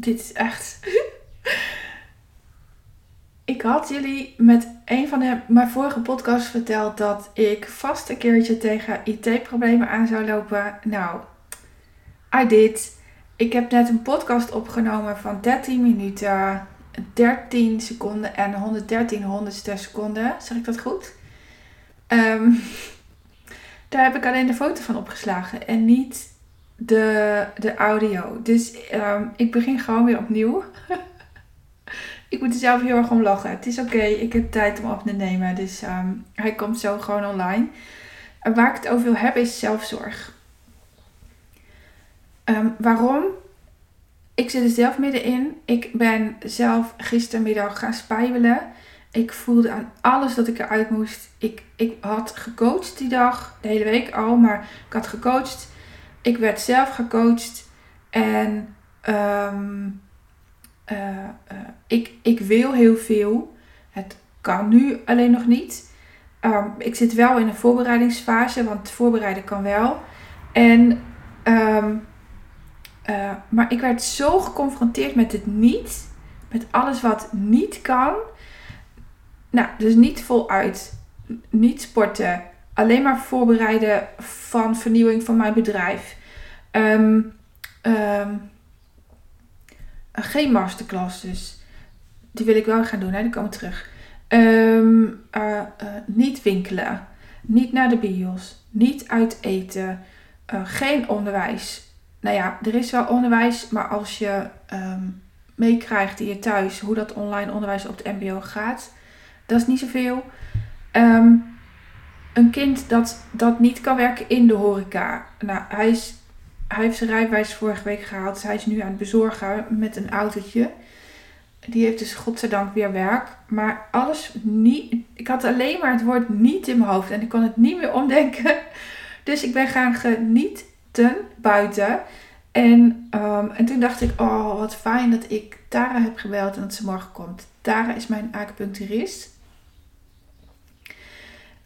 dit is echt. ik had jullie met een van de, mijn vorige podcasts verteld dat ik vast een keertje tegen IT-problemen aan zou lopen. Nou, I did. Ik heb net een podcast opgenomen van 13 minuten, 13 seconden en 113 honderdste seconden. Zeg ik dat goed? Ehm, daar heb ik alleen de foto van opgeslagen en niet de, de audio. Dus ehm, ik begin gewoon weer opnieuw. ik moet er zelf heel erg om lachen. Het is oké, ik heb tijd om op te nemen. Dus ehm, hij komt zo gewoon online. En waar ik het over wil hebben is zelfzorg. Um, waarom? Ik zit er zelf middenin. Ik ben zelf gistermiddag gaan spijbelen. Ik voelde aan alles dat ik eruit moest. Ik, ik had gecoacht die dag, de hele week al, maar ik had gecoacht. Ik werd zelf gecoacht. En um, uh, uh, ik, ik wil heel veel. Het kan nu alleen nog niet. Um, ik zit wel in een voorbereidingsfase, want voorbereiden kan wel. En, um, uh, maar ik werd zo geconfronteerd met het niet. Met alles wat niet kan. Nou, dus niet voluit. Niet sporten. Alleen maar voorbereiden van vernieuwing van mijn bedrijf. Um, um, geen masterclass dus. Die wil ik wel gaan doen, hè? die komen terug. Um, uh, uh, niet winkelen. Niet naar de bios. Niet uit eten. Uh, geen onderwijs. Nou ja, er is wel onderwijs, maar als je meekrijgt hier thuis hoe dat online onderwijs op het MBO gaat, dat is niet zoveel. Um, een kind dat, dat niet kan werken in de horeca. Nou, hij, is, hij heeft zijn rijbewijs vorige week gehaald. Dus hij is nu aan het bezorgen met een autootje. Die heeft dus godzijdank weer werk. Maar alles niet. Ik had alleen maar het woord niet in mijn hoofd. En ik kon het niet meer omdenken. Dus ik ben gaan genieten buiten. En, um, en toen dacht ik, oh wat fijn dat ik Tara heb gebeld en dat ze morgen komt. Tara is mijn acupuncturist.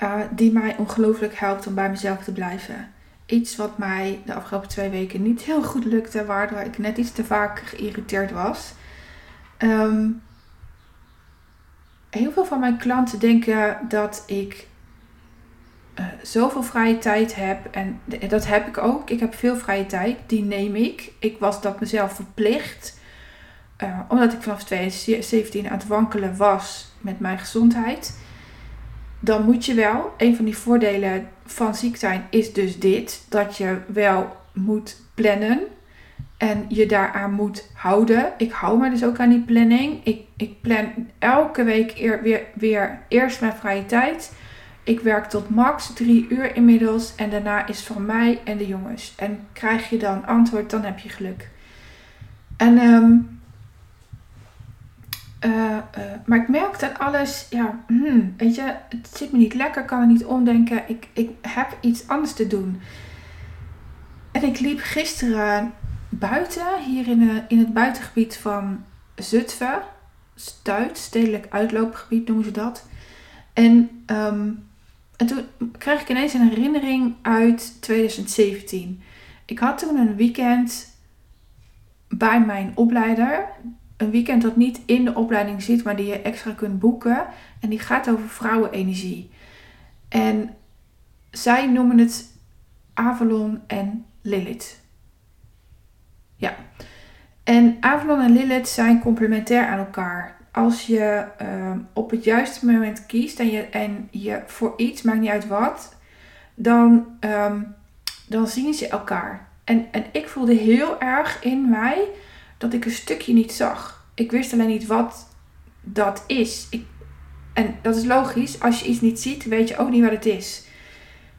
Uh, die mij ongelooflijk helpt om bij mezelf te blijven. Iets wat mij de afgelopen twee weken niet heel goed lukte, waardoor ik net iets te vaak geïrriteerd was. Um, heel veel van mijn klanten denken dat ik uh, zoveel vrije tijd heb. En dat heb ik ook. Ik heb veel vrije tijd. Die neem ik. Ik was dat mezelf verplicht. Uh, omdat ik vanaf 2017 aan het wankelen was met mijn gezondheid dan moet je wel. Een van die voordelen van ziek zijn is dus dit: dat je wel moet plannen en je daaraan moet houden. Ik hou me dus ook aan die planning. Ik, ik plan elke week eer, weer, weer eerst mijn vrije tijd. Ik werk tot max drie uur inmiddels en daarna is van mij en de jongens. En krijg je dan antwoord, dan heb je geluk. En um, uh, uh, maar ik merk dat alles, ja, hmm, weet je, het zit me niet lekker, kan er niet omdenken. Ik, ik heb iets anders te doen. En ik liep gisteren buiten, hier in, de, in het buitengebied van Zutphen. Stuit, stedelijk uitloopgebied noemen ze dat. En, um, en toen kreeg ik ineens een herinnering uit 2017. Ik had toen een weekend bij mijn opleider een weekend dat niet in de opleiding zit, maar die je extra kunt boeken. En die gaat over vrouwenenergie. En zij noemen het Avalon en Lilith. Ja. En Avalon en Lilith zijn complementair aan elkaar. Als je uh, op het juiste moment kiest en je, en je voor iets, maakt niet uit wat, dan, um, dan zien ze elkaar. En, en ik voelde heel erg in mij dat ik een stukje niet zag. Ik wist alleen niet wat dat is. Ik, en dat is logisch. Als je iets niet ziet, weet je ook niet wat het is.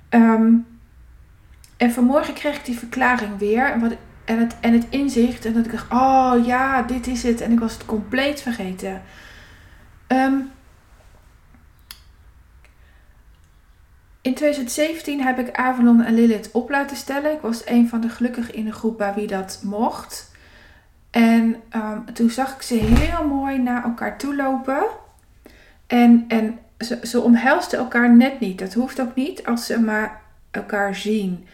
Um, en vanmorgen kreeg ik die verklaring weer. En, wat, en, het, en het inzicht. En dat ik dacht, oh ja, dit is het. En ik was het compleet vergeten. Um, in 2017 heb ik Avalon en Lilith op laten stellen. Ik was een van de gelukkigen in de groep bij wie dat mocht. En um, toen zag ik ze heel mooi naar elkaar toe lopen. En, en ze, ze omhelsten elkaar net niet. Dat hoeft ook niet als ze maar elkaar zien.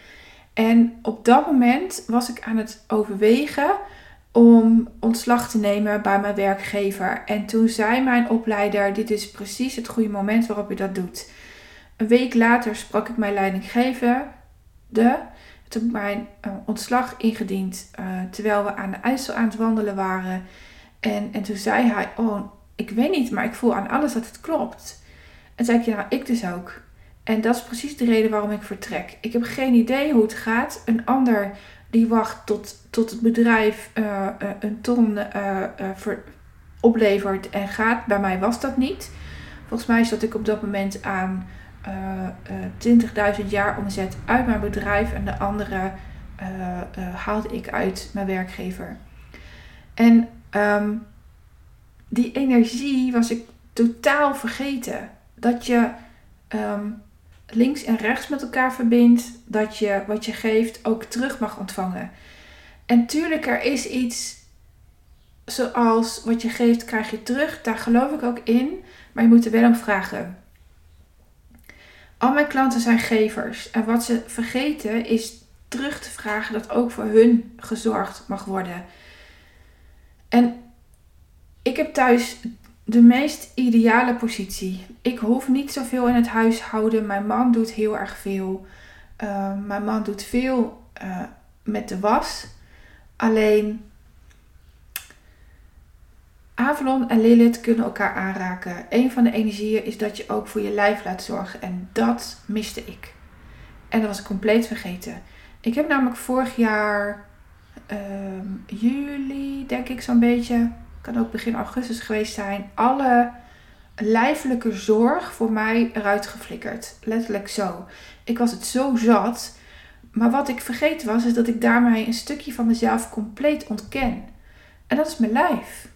En op dat moment was ik aan het overwegen. om ontslag te nemen bij mijn werkgever. En toen zei mijn opleider: Dit is precies het goede moment waarop je dat doet. Een week later sprak ik mijn leidinggevende. Toen mijn uh, ontslag ingediend uh, terwijl we aan de IJssel aan het wandelen waren. En, en toen zei hij: Oh, ik weet niet, maar ik voel aan alles dat het klopt. En zei ik: Ja, nou, ik dus ook. En dat is precies de reden waarom ik vertrek. Ik heb geen idee hoe het gaat. Een ander die wacht tot, tot het bedrijf uh, een ton ver, oplevert en gaat. Bij mij was dat niet. Volgens mij zat ik op dat moment aan uh, 20.000 jaar omzet uit mijn bedrijf en de andere haalde ik uit mijn werkgever. En um, die energie was ik totaal vergeten. Dat je um, links en rechts met elkaar verbindt. Dat je wat je geeft ook terug mag ontvangen. En tuurlijk, er is iets zoals wat je geeft krijg je terug. Daar geloof ik ook in. Maar je moet er wel om vragen. Al mijn klanten zijn gevers. En wat ze vergeten is terug te vragen dat ook voor hun gezorgd mag worden. En ik heb thuis de meest ideale positie. Ik hoef niet zoveel in het huishouden. Mijn man doet heel erg veel. Uh, mijn man doet veel uh, met de was. Alleen Avalon en Lilith kunnen elkaar aanraken. Een van de energieën is dat je ook voor je lijf laat zorgen. En dat miste ik. En dat was ik compleet vergeten. Ik heb namelijk vorig jaar, um, juli, denk ik zo'n beetje, kan ook begin augustus geweest zijn, alle lijfelijke zorg voor mij eruit geflikkerd. Letterlijk zo. Ik was het zo zat. Maar wat ik vergeten was, is dat ik daarmee een stukje van mezelf compleet ontken. En dat is mijn lijf.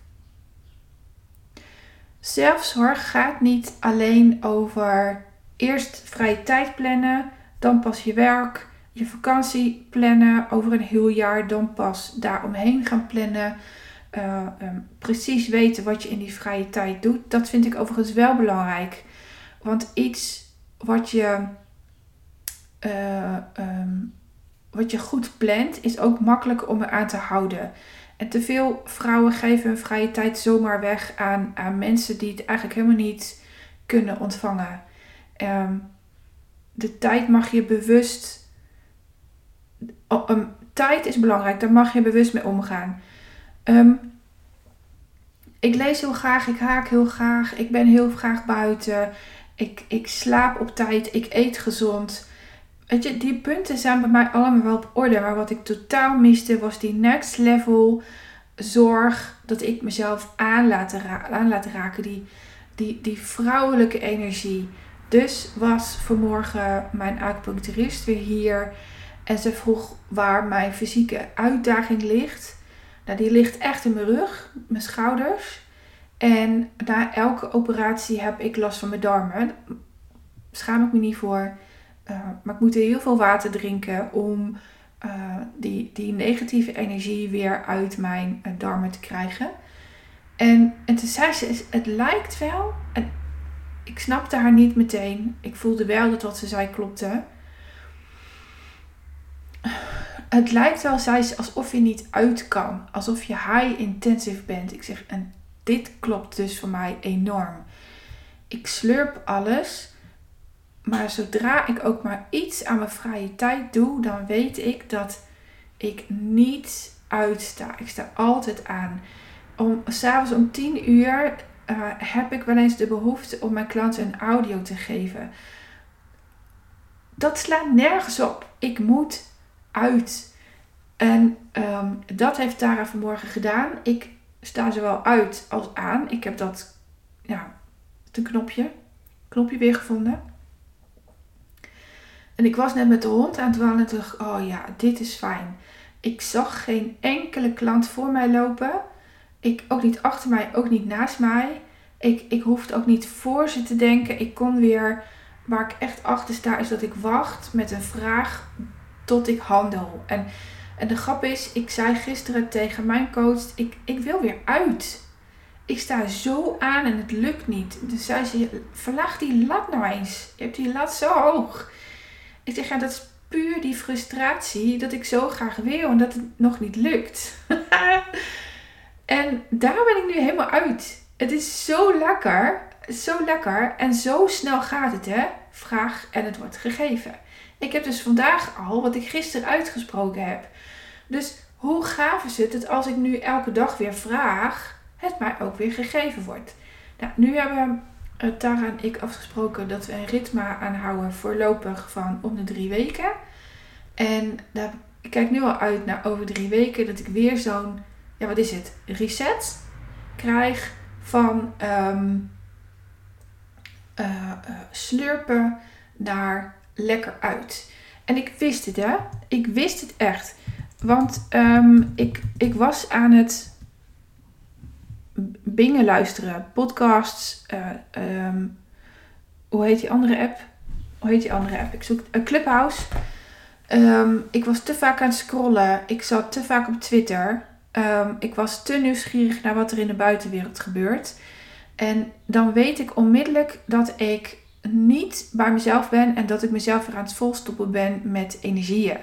Zelfzorg gaat niet alleen over eerst vrije tijd plannen, dan pas je werk, je vakantie plannen over een heel jaar, dan pas daaromheen gaan plannen. Uh, um, precies weten wat je in die vrije tijd doet. Dat vind ik overigens wel belangrijk. Want iets wat je, uh, um, wat je goed plant, is ook makkelijk om eraan te houden. En te veel vrouwen geven hun vrije tijd zomaar weg aan, aan mensen die het eigenlijk helemaal niet kunnen ontvangen. Um, de tijd mag je bewust. Um, tijd is belangrijk, daar mag je bewust mee omgaan. Um, ik lees heel graag, ik haak heel graag, ik ben heel graag buiten, ik, ik slaap op tijd, ik eet gezond. Weet je, die punten zijn bij mij allemaal wel op orde. Maar wat ik totaal miste was die next level zorg. Dat ik mezelf aan laten, aan raken. Die, die, die vrouwelijke energie. Dus was vanmorgen mijn acupuncturist weer hier. En ze vroeg waar mijn fysieke uitdaging ligt. Nou, die ligt echt in mijn rug, mijn schouders. En na elke operatie heb ik last van mijn darmen. Schaam ik me niet voor. Uh, maar ik moet heel veel water drinken om uh, die, die negatieve energie weer uit mijn uh, darmen te krijgen. En, en toen zei ze, het lijkt wel, ik snapte haar niet meteen. Ik voelde wel dat wat ze zei klopte. Het lijkt wel, zei ze, alsof je niet uit kan. Alsof je high intensive bent. Ik zeg, en dit klopt dus voor mij enorm. Ik slurp alles. Maar zodra ik ook maar iets aan mijn vrije tijd doe, dan weet ik dat ik niet uitsta. Ik sta altijd aan. Om, s'avonds om 10 uur uh, heb ik wel eens de behoefte om mijn klanten een audio te geven. Dat slaat nergens op. Ik moet uit. En um, dat heeft Tara vanmorgen gedaan. Ik sta zowel uit als aan. Ik heb dat, ja, het knopje, knopje weer gevonden. En ik was net met de hond aan het wandelen en dacht, oh ja, dit is fijn. Ik zag geen enkele klant voor mij lopen. Ik ook niet achter mij, ook niet naast mij. Ik, ik hoefde ook niet voor ze te denken. Ik kon weer, waar ik echt achter sta, is dat ik wacht met een vraag tot ik handel. En en de grap is, ik zei gisteren tegen mijn coach, ik, ik wil weer uit. Ik sta zo aan en het lukt niet. Dus zei ze, verlaag die lat nou eens. Je hebt die lat zo hoog. Ik zeg, ja, dat is puur die frustratie dat ik zo graag wil en dat het nog niet lukt. En daar ben ik nu helemaal uit. Het is zo lekker. Zo lekker. En zo snel gaat het, hè? Vraag en het wordt gegeven. Ik heb dus vandaag al wat ik gisteren uitgesproken heb. Dus hoe gaaf is het dat als ik nu elke dag weer vraag, het mij ook weer gegeven wordt? Nou, nu hebben uh, Tara en ik afgesproken dat we een ritme aanhouden voorlopig van om de drie weken. En daar, ik kijk nu al uit naar over drie weken dat ik weer zo'n, ja wat is het, reset krijg van ehm, eh, eh, slurpen naar lekker uit. En ik wist het hè, ik wist het echt. Want um, ik, ik was aan het bingen luisteren, podcasts. Uh, um, hoe heet die andere app? Hoe heet die andere app? Ik zoek een Clubhouse. Um, ik was te vaak aan het scrollen. Ik zat te vaak op Twitter. ik was te nieuwsgierig naar wat er in de buitenwereld gebeurt. En dan weet ik onmiddellijk dat ik niet bij mezelf ben en dat ik mezelf weer aan het volstoppen ben met energieën.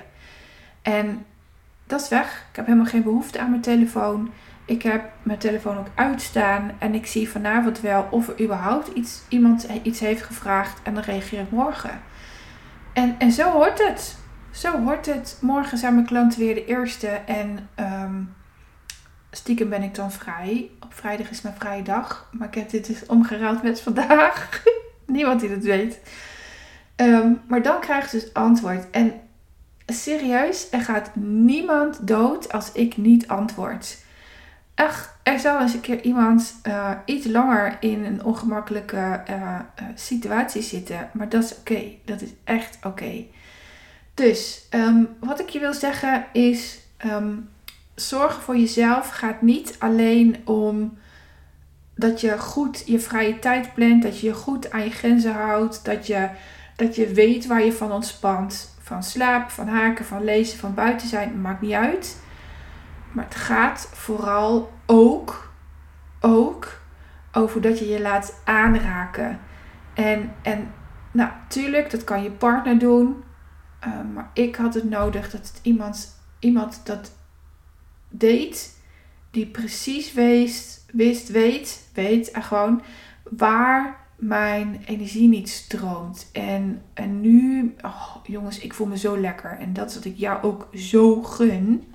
En dat is weg. Ik heb helemaal geen behoefte aan mijn telefoon. Ik heb mijn telefoon ook uitstaan en ik zie vanavond wel of er überhaupt iets, iemand iets heeft gevraagd en dan reageer ik morgen. En, en zo hoort het. Zo hoort het. Morgen zijn mijn klanten weer de eerste en um, stiekem ben ik dan vrij. Op vrijdag is mijn vrije dag, maar ik heb dit dus omgeruild met vandaag. Niemand die het weet. Um, maar dan krijg je dus antwoord. En serieus, er gaat niemand dood als ik niet antwoord. Echt, er zal eens een keer iemand uh, iets langer in een ongemakkelijke uh, uh, situatie zitten. Maar dat is oké. Dat is echt oké. Dus um, wat ik je wil zeggen is: um, zorgen voor jezelf gaat niet alleen om dat je goed je vrije tijd plant, dat je je goed aan je grenzen houdt, dat je, dat je weet waar je van ontspant. Van slaap, van haken, van lezen, van buiten zijn, maakt niet uit. Maar het gaat vooral ook, ook over dat je je laat aanraken. En, en nou, tuurlijk, dat kan je partner doen. Uh, maar ik had het nodig dat het iemand, iemand dat deed. Die precies wist, wist weet, weet en gewoon waar mijn energie niet stroomt. En, en nu, oh, jongens, ik voel me zo lekker. En dat is wat ik jou ook zo gun.